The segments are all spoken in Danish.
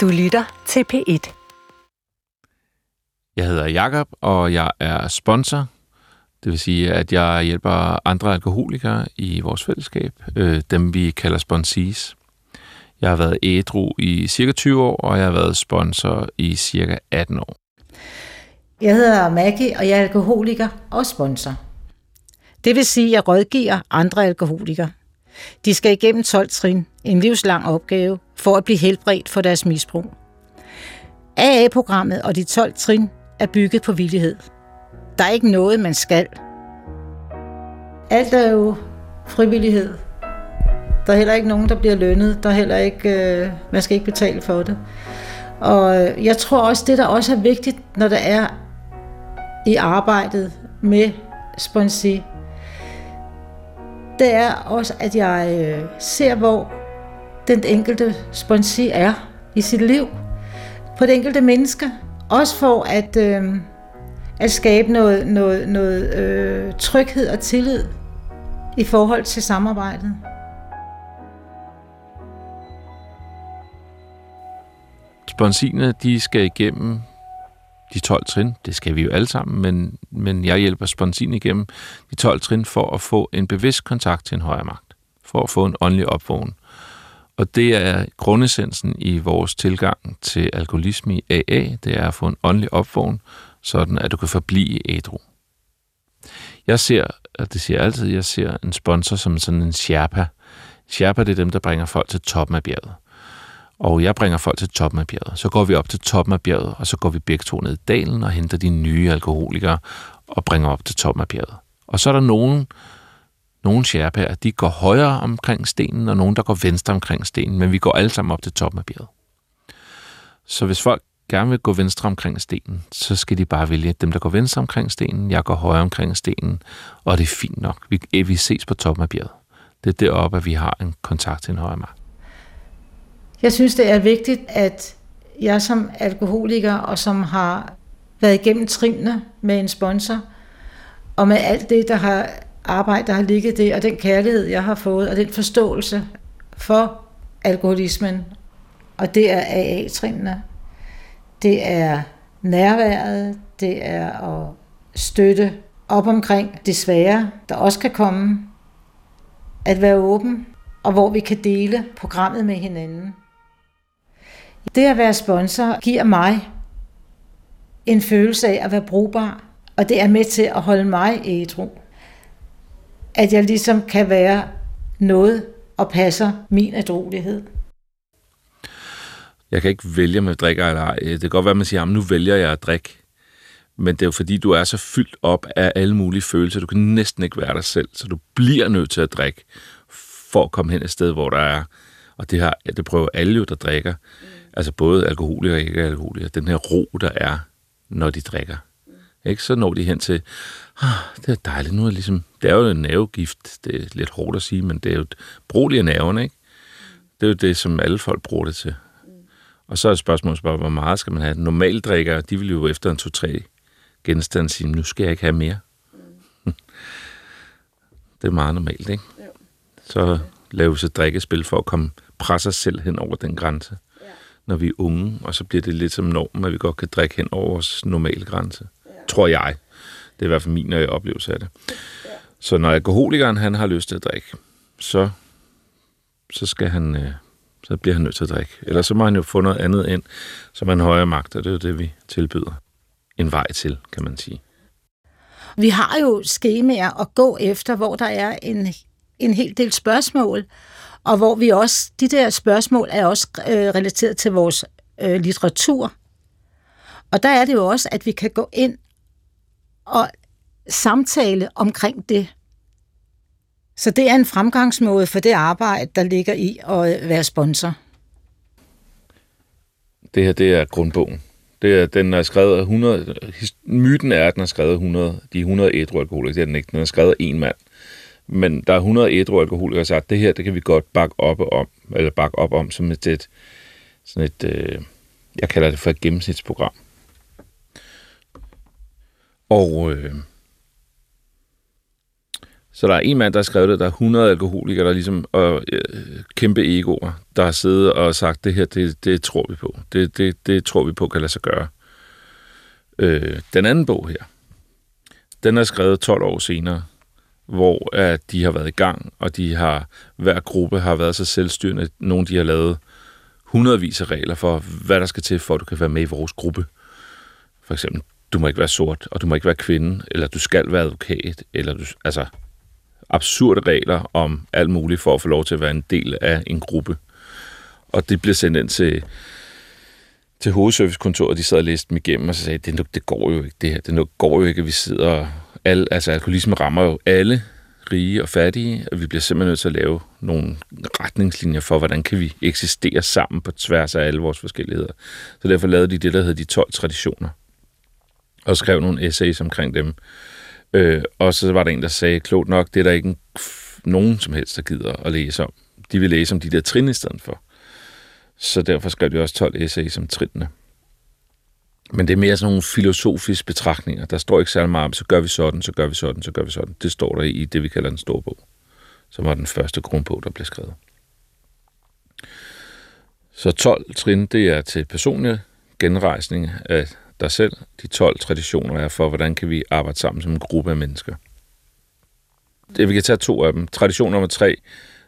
Du lytter til P1. Jeg hedder Jakob og jeg er sponsor. Det vil sige, at jeg hjælper andre alkoholikere i vores fællesskab, øh, dem vi kalder sponsees. Jeg har været ædru i cirka 20 år, og jeg har været sponsor i cirka 18 år. Jeg hedder Maggie, og jeg er alkoholiker og sponsor. Det vil sige, at jeg rådgiver andre alkoholikere. De skal igennem 12 trin, en livslang opgave, for at blive helbredt for deres misbrug. AA-programmet og de 12 trin er bygget på villighed. Der er ikke noget, man skal. Alt er jo frivillighed. Der er heller ikke nogen, der bliver lønnet. Der er heller ikke, øh, man skal ikke betale for det. Og jeg tror også, det der også er vigtigt, når der er i arbejdet med sponsor, det er også, at jeg øh, ser, hvor den enkelte sponsi er i sit liv. På det enkelte menneske. Også for at, øh, at skabe noget, noget, noget øh, tryghed og tillid i forhold til samarbejdet. Sponsine, de skal igennem de 12 trin. Det skal vi jo alle sammen, men, men jeg hjælper sponsin igennem de 12 trin for at få en bevidst kontakt til en højere magt. For at få en åndelig opvågning. Og det er grundessensen i vores tilgang til alkoholisme i AA, det er at få en åndelig opvågning, sådan at du kan forblive ædru. Jeg ser, og det siger jeg altid, jeg ser en sponsor som sådan en sherpa. Sherpa, det er dem, der bringer folk til toppen af bjerget. Og jeg bringer folk til toppen af bjerget. Så går vi op til toppen af bjerget, og så går vi begge to ned i dalen og henter de nye alkoholikere og bringer op til toppen af bjerget. Og så er der nogen, nogle sherpaer, de går højere omkring stenen, og nogen, der går venstre omkring stenen, men vi går alle sammen op til toppen af bjerget. Så hvis folk gerne vil gå venstre omkring stenen, så skal de bare vælge dem, der går venstre omkring stenen, jeg går højre omkring stenen, og det er fint nok. Vi, eh, vi ses på toppen af bjerget. Det er deroppe, at vi har en kontakt til en højere magt. Jeg synes, det er vigtigt, at jeg som alkoholiker, og som har været igennem trinene med en sponsor, og med alt det, der har arbejde, der har ligget det, og den kærlighed, jeg har fået, og den forståelse for alkoholismen, og det er AA-trinene. Det er nærværet, det er at støtte op omkring det svære, der også kan komme, at være åben, og hvor vi kan dele programmet med hinanden. Det at være sponsor giver mig en følelse af at være brugbar, og det er med til at holde mig ædru. At jeg ligesom kan være noget og passer min ædrolighed. Jeg kan ikke vælge, om jeg drikker eller ej. Det kan godt være, at man siger, at nu vælger jeg at drikke. Men det er jo fordi, du er så fyldt op af alle mulige følelser. Du kan næsten ikke være dig selv, så du bliver nødt til at drikke for at komme hen et sted, hvor der er. Og det, har, ja, det prøver alle jo, der drikker. Mm altså både alkoholikere og ikke alkoholikere, den her ro, der er, når de drikker. Ikke? Så når de hen til, ah, det er dejligt, nu er det ligesom, det er jo en nervegift, det er lidt hårdt at sige, men det er jo et brug af nerverne, ikke? Det er jo det, som alle folk bruger det til. Og så er spørgsmålet bare, hvor meget skal man have? Normalt drikker, de vil jo efter en to-tre genstande sige, nu skal jeg ikke have mere. det er meget normalt, ikke? Så laver vi så drikkespil for at komme presse os selv hen over den grænse når vi er unge, og så bliver det lidt som norm, at vi godt kan drikke hen over vores normale grænse. Tror jeg. Det er i hvert fald min øh, oplevelse af det. Ja. Så når alkoholikeren han har lyst til at drikke, så, så skal han... Øh, så bliver han nødt til at drikke. Ellers så må han jo få noget andet ind, som en højere magt, og det er jo det, vi tilbyder. En vej til, kan man sige. Vi har jo skemaer at gå efter, hvor der er en, en hel del spørgsmål, og hvor vi også, de der spørgsmål er også øh, relateret til vores øh, litteratur. Og der er det jo også, at vi kan gå ind og samtale omkring det. Så det er en fremgangsmåde for det arbejde, der ligger i at øh, være sponsor. Det her, det er grundbogen. Det er, den er skrevet 100... Myten er, at den er skrevet 100, de 100 ædrualkoholikere. Det er den ikke. Den er skrevet af en mand. Men der er 100 ædru alkoholikere, der har sagt, det her, det kan vi godt bakke op om, eller bakke op om som et, et sådan et, øh, jeg kalder det for et gennemsnitsprogram. Og øh, Så der er en mand, der har skrevet det, der er 100 alkoholikere, der er ligesom og, øh, kæmpe egoer, der har siddet og sagt, det her, det, det tror vi på. Det, det, det tror vi på kan lade sig gøre. Øh, den anden bog her, den er skrevet 12 år senere, hvor at de har været i gang, og de har hver gruppe har været så selvstyrende. Nogle de har lavet hundredvis af regler for, hvad der skal til, for at du kan være med i vores gruppe. For eksempel, du må ikke være sort, og du må ikke være kvinde, eller du skal være advokat, eller du, altså absurde regler om alt muligt for at få lov til at være en del af en gruppe. Og det bliver sendt ind til, til hovedservicekontoret, de sad og læste dem igennem, og så sagde, det, det går jo ikke, det her, det går jo ikke, at vi sidder, alle, altså alkoholisme rammer jo alle rige og fattige, og vi bliver simpelthen nødt til at lave nogle retningslinjer for, hvordan kan vi eksistere sammen på tværs af alle vores forskelligheder. Så derfor lavede de det, der hedder de 12 traditioner, og skrev nogle essays omkring dem. Øh, og så var der en, der sagde, klogt nok, det er der ikke nogen som helst, der gider at læse om. De vil læse om de der trin i stedet for. Så derfor skrev de også 12 essays om trinene. Men det er mere sådan nogle filosofiske betragtninger. Der står ikke særlig meget om, så gør vi sådan, så gør vi sådan, så gør vi sådan. Det står der i det, vi kalder en stor bog, som var den første grundbog, der blev skrevet. Så 12 trin, det er til personlig genrejsning af dig selv. De 12 traditioner er for, hvordan kan vi arbejde sammen som en gruppe af mennesker. Det, vi kan tage to af dem. Tradition nummer tre,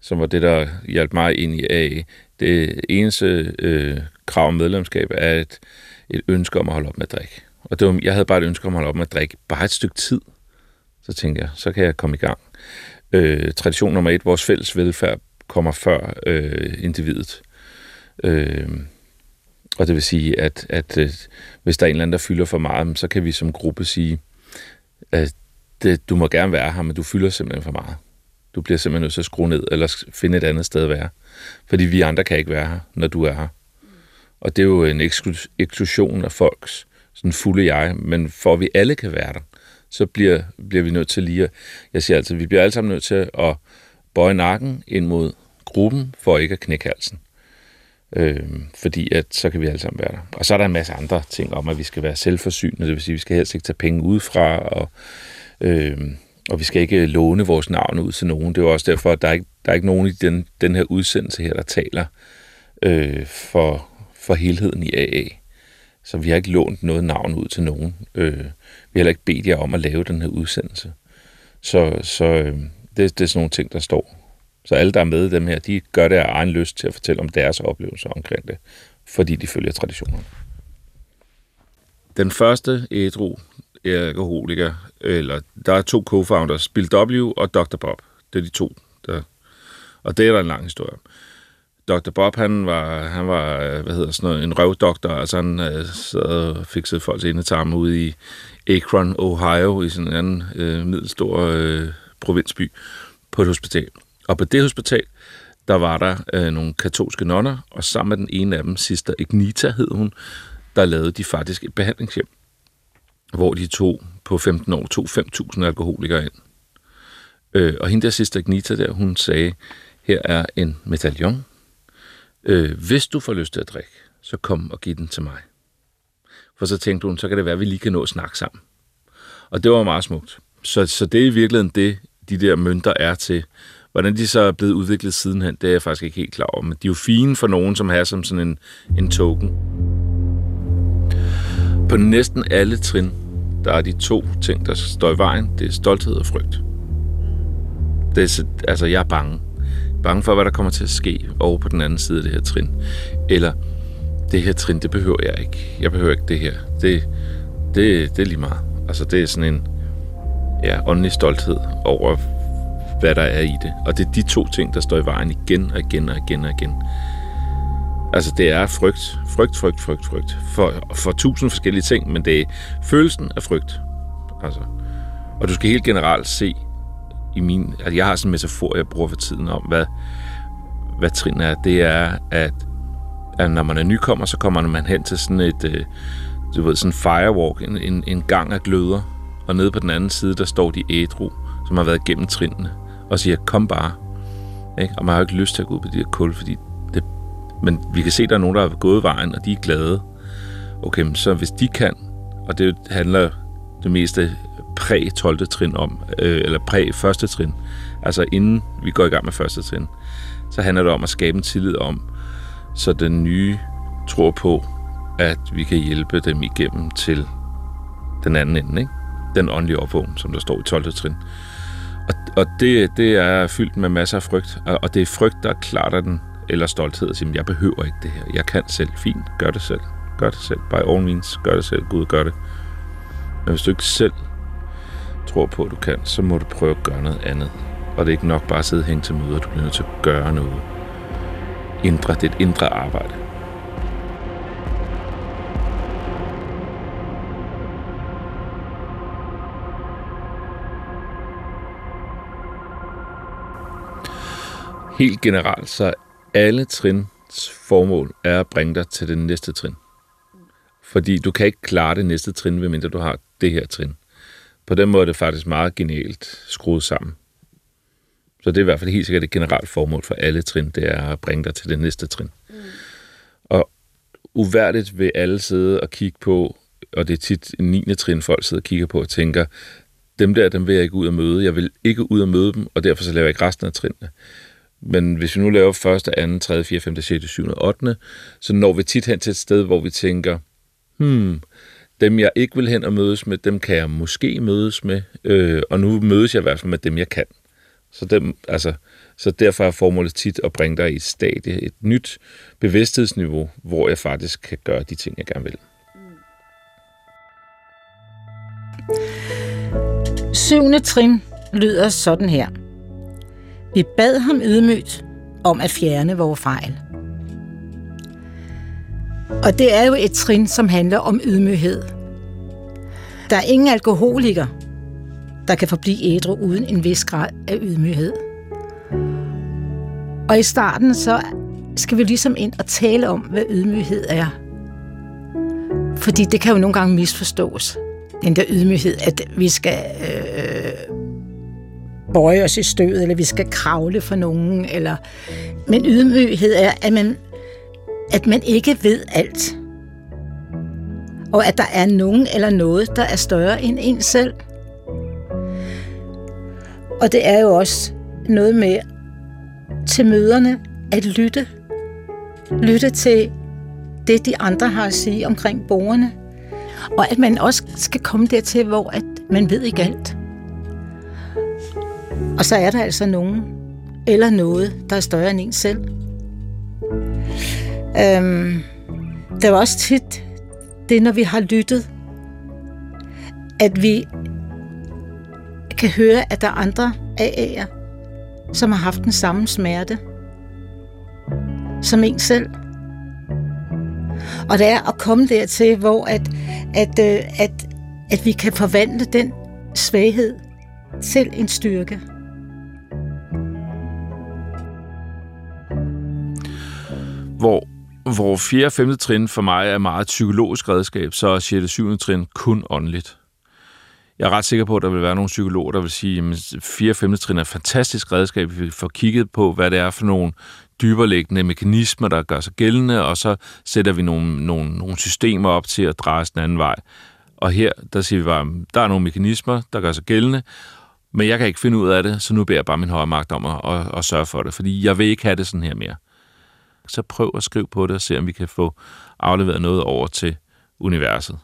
som var det, der hjalp mig ind i AA. Det eneste øh, krav om medlemskab er et, et ønske om at holde op med at drikke. Og det var, jeg havde bare et ønske om at holde op med at drikke bare et stykke tid. Så tænkte jeg, så kan jeg komme i gang. Øh, tradition nummer et, vores fælles velfærd kommer før øh, individet. Øh, og det vil sige, at, at, øh, hvis der er en eller anden, der fylder for meget, så kan vi som gruppe sige, at det, du må gerne være her, men du fylder simpelthen for meget. Du bliver simpelthen nødt til at skrue ned, eller finde et andet sted at være. Fordi vi andre kan ikke være her, når du er her. Og det er jo en eksklusion af folks sådan fulde jeg, men for at vi alle kan være der, så bliver, bliver vi nødt til lige at, jeg siger altid, vi bliver alle sammen nødt til at bøje nakken ind mod gruppen, for ikke at knække halsen. Øh, fordi at så kan vi alle sammen være der. Og så er der en masse andre ting om, at vi skal være selvforsynende, det vil sige, at vi skal helst ikke tage penge udefra, og, øh, og vi skal ikke låne vores navn ud til nogen. Det er jo også derfor, at der er ikke, der er ikke nogen i den, den her udsendelse her, der taler øh, for, for helheden i AA. Så vi har ikke lånt noget navn ud til nogen. Øh, vi har heller ikke bedt jer om at lave den her udsendelse. Så, så øh, det, det er sådan nogle ting, der står så alle, der er med i dem her, de gør det af egen lyst til at fortælle om deres oplevelser omkring det, fordi de følger traditionerne. Den første ædru alkoholiker, eller der er to co-founders, Bill W. og Dr. Bob. Det er de to, der, og det er der en lang historie om. Dr. Bob, han var, han var hvad hedder sådan noget, en røvdoktor, altså han øh, sad og fikset folks indetarme ude i Akron, Ohio, i sådan en anden øh, middelstor øh, provinsby, på et hospital. Og på det hospital, der var der øh, nogle katolske nonner, og sammen med den ene af dem, Sister Ignita hed hun, der lavede de faktisk et behandlingshjem, hvor de tog på 15 år tog 5.000 alkoholikere ind. Øh, og hende der Sister Ignita der, hun sagde, her er en medaljon. Øh, hvis du får lyst til at drikke, så kom og giv den til mig. For så tænkte hun, så kan det være, at vi lige kan nå at snakke sammen. Og det var meget smukt. Så, så det er i virkeligheden det, de der mønter er til, Hvordan de så er blevet udviklet sidenhen, det er jeg faktisk ikke helt klar over. Men de er jo fine for nogen, som har som sådan en, en token. På næsten alle trin, der er de to ting, der står i vejen. Det er stolthed og frygt. Det er, altså, jeg er bange. Bange for, hvad der kommer til at ske over på den anden side af det her trin. Eller, det her trin, det behøver jeg ikke. Jeg behøver ikke det her. Det, det, det er lige meget. Altså, det er sådan en ja, åndelig stolthed over, hvad der er i det. Og det er de to ting, der står i vejen igen og igen og igen og igen. Altså, det er frygt. Frygt, frygt, frygt, frygt. For, for tusind forskellige ting, men det er følelsen af frygt. Altså. Og du skal helt generelt se i min... Altså, jeg har sådan en metafor, jeg bruger for tiden om, hvad, hvad trin er. Det er, at, at når man er nykommer, så kommer man hen til sådan et... Øh, du ved, sådan en firewalk, en, en, en gang af gløder. Og nede på den anden side, der står de ædru, som har været gennem trinene og siger, kom bare. Ikke? Og man har jo ikke lyst til at gå ud på de her kul, fordi det, men vi kan se, at der er nogen, der har gået vejen, og de er glade. Okay, men så hvis de kan, og det handler det meste præ-12. trin om, øh, eller præ-første trin, altså inden vi går i gang med første trin, så handler det om at skabe en tillid om, så den nye tror på, at vi kan hjælpe dem igennem til den anden ende, ikke? den åndelige opvågning, som der står i 12. trin. Og, og det, det er fyldt med masser af frygt, og og det er frygt, der klarer den, eller stolthed, at sige, jeg behøver ikke det her, jeg kan selv, fint, gør det selv, gør det selv, by all means, gør det selv, Gud gør det. Men hvis du ikke selv tror på, at du kan, så må du prøve at gøre noget andet. Og det er ikke nok bare at sidde og hænge til møder, du bliver nødt til at gøre noget. Indre, det er et indre arbejde. Helt generelt, så alle trins formål er at bringe dig til det næste trin. Fordi du kan ikke klare det næste trin, medmindre du har det her trin. På den måde er det faktisk meget genialt skruet sammen. Så det er i hvert fald helt sikkert et generelt formål for alle trin, det er at bringe dig til det næste trin. Mm. Og uværdigt vil alle sidde og kigge på, og det er tit en 9. trin, folk sidder og kigger på og tænker, dem der, dem vil jeg ikke ud og møde. Jeg vil ikke ud og møde dem, og derfor så laver jeg ikke resten af trinene. Men hvis vi nu laver første, anden, tredje, fjerde, femte, sjette, syvende ottende, så når vi tit hen til et sted, hvor vi tænker, hmm, dem jeg ikke vil hen og mødes med, dem kan jeg måske mødes med, øh, og nu mødes jeg i hvert fald med dem, jeg kan. Så, dem, altså, så derfor er formålet tit at bringe dig i et stadie, et nyt bevidsthedsniveau, hvor jeg faktisk kan gøre de ting, jeg gerne vil. Syvende trin lyder sådan her. Vi bad ham ydmygt om at fjerne vores fejl. Og det er jo et trin, som handler om ydmyghed. Der er ingen alkoholiker, der kan forblive ædru uden en vis grad af ydmyghed. Og i starten så skal vi ligesom ind og tale om, hvad ydmyghed er. Fordi det kan jo nogle gange misforstås. Den der ydmyghed, at vi skal øh, bøje os i støvet, eller vi skal kravle for nogen. Eller... Men ydmyghed er, at man, at man ikke ved alt. Og at der er nogen eller noget, der er større end en selv. Og det er jo også noget med til møderne at lytte. Lytte til det, de andre har at sige omkring borgerne. Og at man også skal komme dertil, hvor at man ved ikke alt. Og så er der altså nogen eller noget, der er større end en selv. Øhm, der var også tit det, når vi har lyttet, at vi kan høre, at der er andre AA'er, som har haft den samme smerte som en selv. Og det er at komme dertil, hvor at, at, øh, at, at vi kan forvandle den svaghed til en styrke. Hvor, hvor 4. og 5. trin for mig er meget psykologisk redskab, så er 6. og 7. trin kun åndeligt. Jeg er ret sikker på, at der vil være nogle psykologer, der vil sige, at 4. og 5. trin er et fantastisk redskab. Vi får kigget på, hvad det er for nogle dyberliggende mekanismer, der gør sig gældende, og så sætter vi nogle, nogle, nogle systemer op til at dreje den anden vej. Og her, der siger vi bare, der er nogle mekanismer, der gør sig gældende, men jeg kan ikke finde ud af det, så nu beder jeg bare min højre magt om at, at, at sørge for det, fordi jeg vil ikke have det sådan her mere. Så prøv at skrive på det og se, om vi kan få afleveret noget over til universet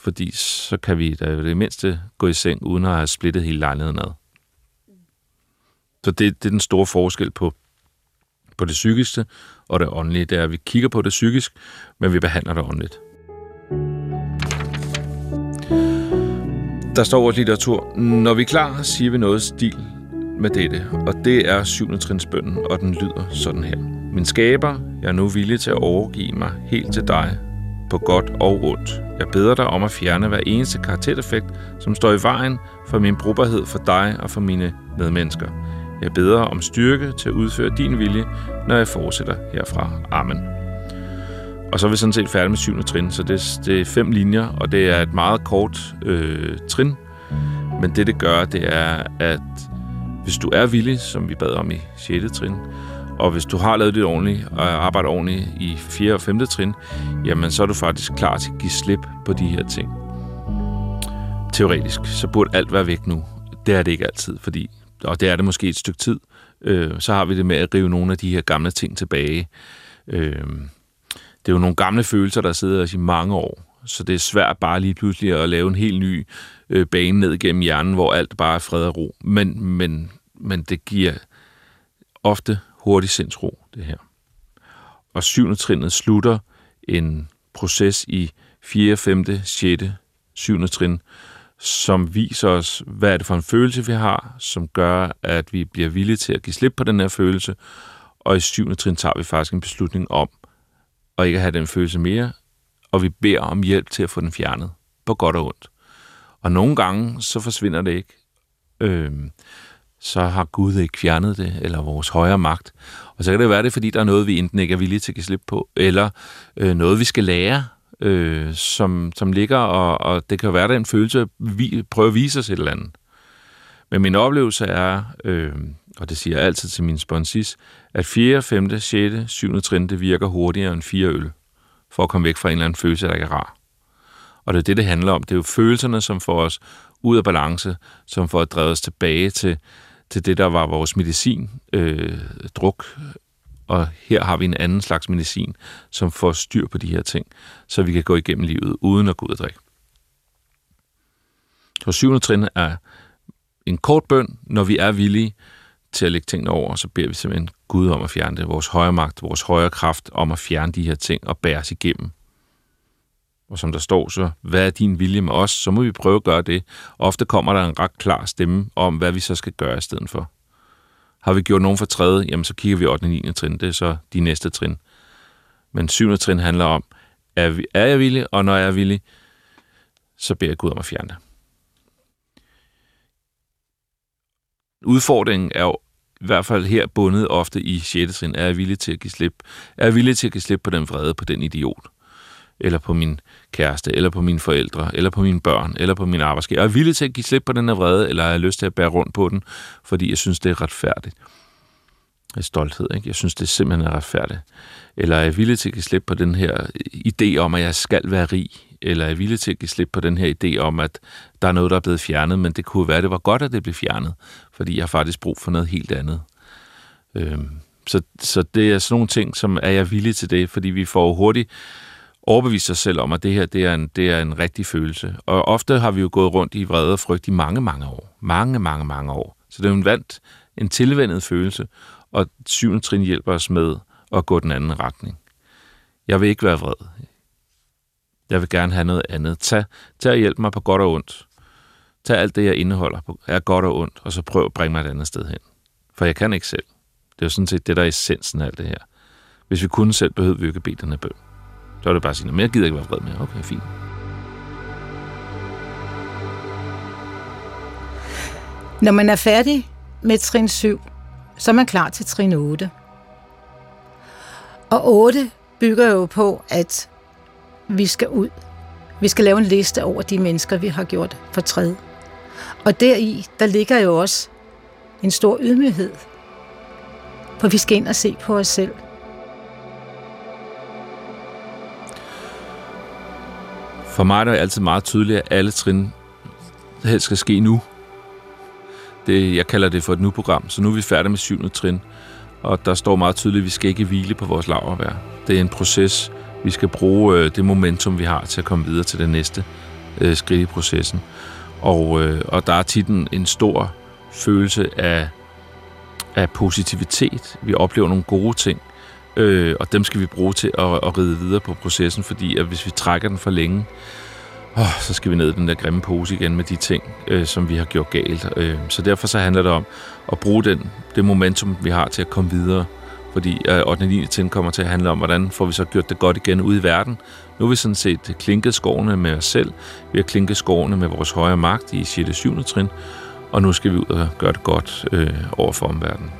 fordi så kan vi da det mindste gå i seng, uden at have splittet hele lejligheden ad. Så det, det er den store forskel på, på det psykiske og det åndelige. Det er, at vi kigger på det psykisk, men vi behandler det åndeligt. Der står vores litteratur, når vi er klar, siger vi noget stil med dette, og det er syvende trinsbønden, og den lyder sådan her. Min skaber, jeg er nu villig til at overgive mig helt til dig, på godt og ondt. Jeg beder dig om at fjerne hver eneste karaktereffekt, som står i vejen for min brugbarhed for dig og for mine medmennesker. Jeg beder om styrke til at udføre din vilje, når jeg fortsætter herfra. Amen. Og så er vi sådan set færdige med syvende trin, så det, det er fem linjer, og det er et meget kort øh, trin. Men det, det gør, det er, at hvis du er villig, som vi bad om i 6. trin, og hvis du har lavet det ordentligt og øh, arbejder ordentligt i 4. og 5. trin, jamen så er du faktisk klar til at give slip på de her ting. teoretisk, så burde alt være væk nu. Det er det ikke altid, fordi, og det er det måske et stykke tid, øh, så har vi det med at rive nogle af de her gamle ting tilbage. Øh, det er jo nogle gamle følelser, der sidder os i mange år, så det er svært bare lige pludselig at lave en helt ny øh, bane ned gennem hjernen, hvor alt bare er fred og ro. Men, men, men det giver ofte hurtig sindsro, det her. Og syvende trinnet slutter en proces i 4., 5., 6., 7. trin, som viser os, hvad er det for en følelse, vi har, som gør, at vi bliver villige til at give slip på den her følelse. Og i syvende trin tager vi faktisk en beslutning om at ikke have den følelse mere, og vi beder om hjælp til at få den fjernet, på godt og ondt. Og nogle gange, så forsvinder det ikke. Øhm, så har Gud ikke fjernet det, eller vores højere magt. Og så kan det være det, fordi der er noget, vi enten ikke er villige til at give slip på, eller øh, noget, vi skal lære, øh, som, som ligger, og, og det kan være, være, den følelse, vi prøver at vise os et eller andet. Men min oplevelse er, øh, og det siger jeg altid til min sponsis, at 4., 5., 6., 7. trin, det virker hurtigere end 4 øl, for at komme væk fra en eller anden følelse, der ikke er rar. Og det er det, det handler om. Det er jo følelserne, som får os ud af balance, som får drevet os tilbage til, til det, der var vores medicin, øh, druk, og her har vi en anden slags medicin, som får styr på de her ting, så vi kan gå igennem livet uden at gå ud og drikke. Så syvende trin er en kort bøn, når vi er villige til at lægge tingene over, så beder vi simpelthen Gud om at fjerne det, vores højre magt, vores højre kraft om at fjerne de her ting og bære os igennem. Og som der står så, hvad er din vilje med os? Så må vi prøve at gøre det. Ofte kommer der en ret klar stemme om, hvad vi så skal gøre i stedet for. Har vi gjort nogen for tredje, jamen så kigger vi 8. og 9. trin. Det er så de næste trin. Men 7. trin handler om, er, vi, er jeg villig, og når jeg er villig, så beder jeg Gud om at fjerne det. Udfordringen er jo i hvert fald her bundet ofte i 6. trin. Er jeg villig til at give slip? Er jeg villig til at give slip på den vrede, på den idiot? Eller på min kæreste, eller på mine forældre, eller på mine børn, eller på min arbejdsgiver. Er jeg villig til at give slip på den her vrede, eller har jeg lyst til at bære rundt på den, fordi jeg synes, det er retfærdigt? er stolthed, ikke? Jeg synes, det simpelthen er retfærdigt. Eller er jeg villig til at give slip på den her idé om, at jeg skal være rig? Eller er jeg villig til at give slip på den her idé om, at der er noget, der er blevet fjernet, men det kunne være, det var godt, at det blev fjernet, fordi jeg har faktisk brug for noget helt andet. Øhm, så, så det er sådan nogle ting, som er jeg villig til det, fordi vi får hurtigt overbevise sig selv om, at det her det er, en, det er en rigtig følelse. Og ofte har vi jo gået rundt i vrede og frygt i mange, mange år. Mange, mange, mange år. Så det er jo en vant, en tilvendet følelse, og syvende trin hjælper os med at gå den anden retning. Jeg vil ikke være vred. Jeg vil gerne have noget andet. Tag, tag og hjælp mig på godt og ondt. Tag alt det, jeg indeholder, på, er godt og ondt, og så prøv at bringe mig et andet sted hen. For jeg kan ikke selv. Det er jo sådan set det, der er essensen af alt det her. Hvis vi kunne selv, behøvede vi ikke bede den her bøn. Så er det bare at sige, men jeg gider ikke være vred mere. Okay, fint. Når man er færdig med trin 7, så er man klar til trin 8. Og 8 bygger jo på, at vi skal ud. Vi skal lave en liste over de mennesker, vi har gjort for træet. Og deri, der ligger jo også en stor ydmyghed. For vi skal ind og se på os selv – For mig er det altid meget tydeligt, at alle trin helst skal ske nu. Det, jeg kalder det for et nu-program, så nu er vi færdige med syvende trin. Og der står meget tydeligt, at vi skal ikke hvile på vores lavervær. Det er en proces. Vi skal bruge øh, det momentum, vi har til at komme videre til det næste øh, skridt i processen. Og, øh, og der er tit en, en stor følelse af, af positivitet. Vi oplever nogle gode ting, øh, og dem skal vi bruge til at, at ride videre på processen, fordi at hvis vi trækker den for længe, åh, så skal vi ned i den der grimme pose igen med de ting, øh, som vi har gjort galt. Øh, så derfor så handler det om at bruge den, det momentum, vi har til at komme videre, fordi øh, 8. 9. trin kommer til at handle om, hvordan får vi så gjort det godt igen ude i verden. Nu har vi sådan set klinket skårene med os selv, vi har klinket skårene med vores højere magt i 6. og 7. trin, og nu skal vi ud og gøre det godt øh, over for omverdenen.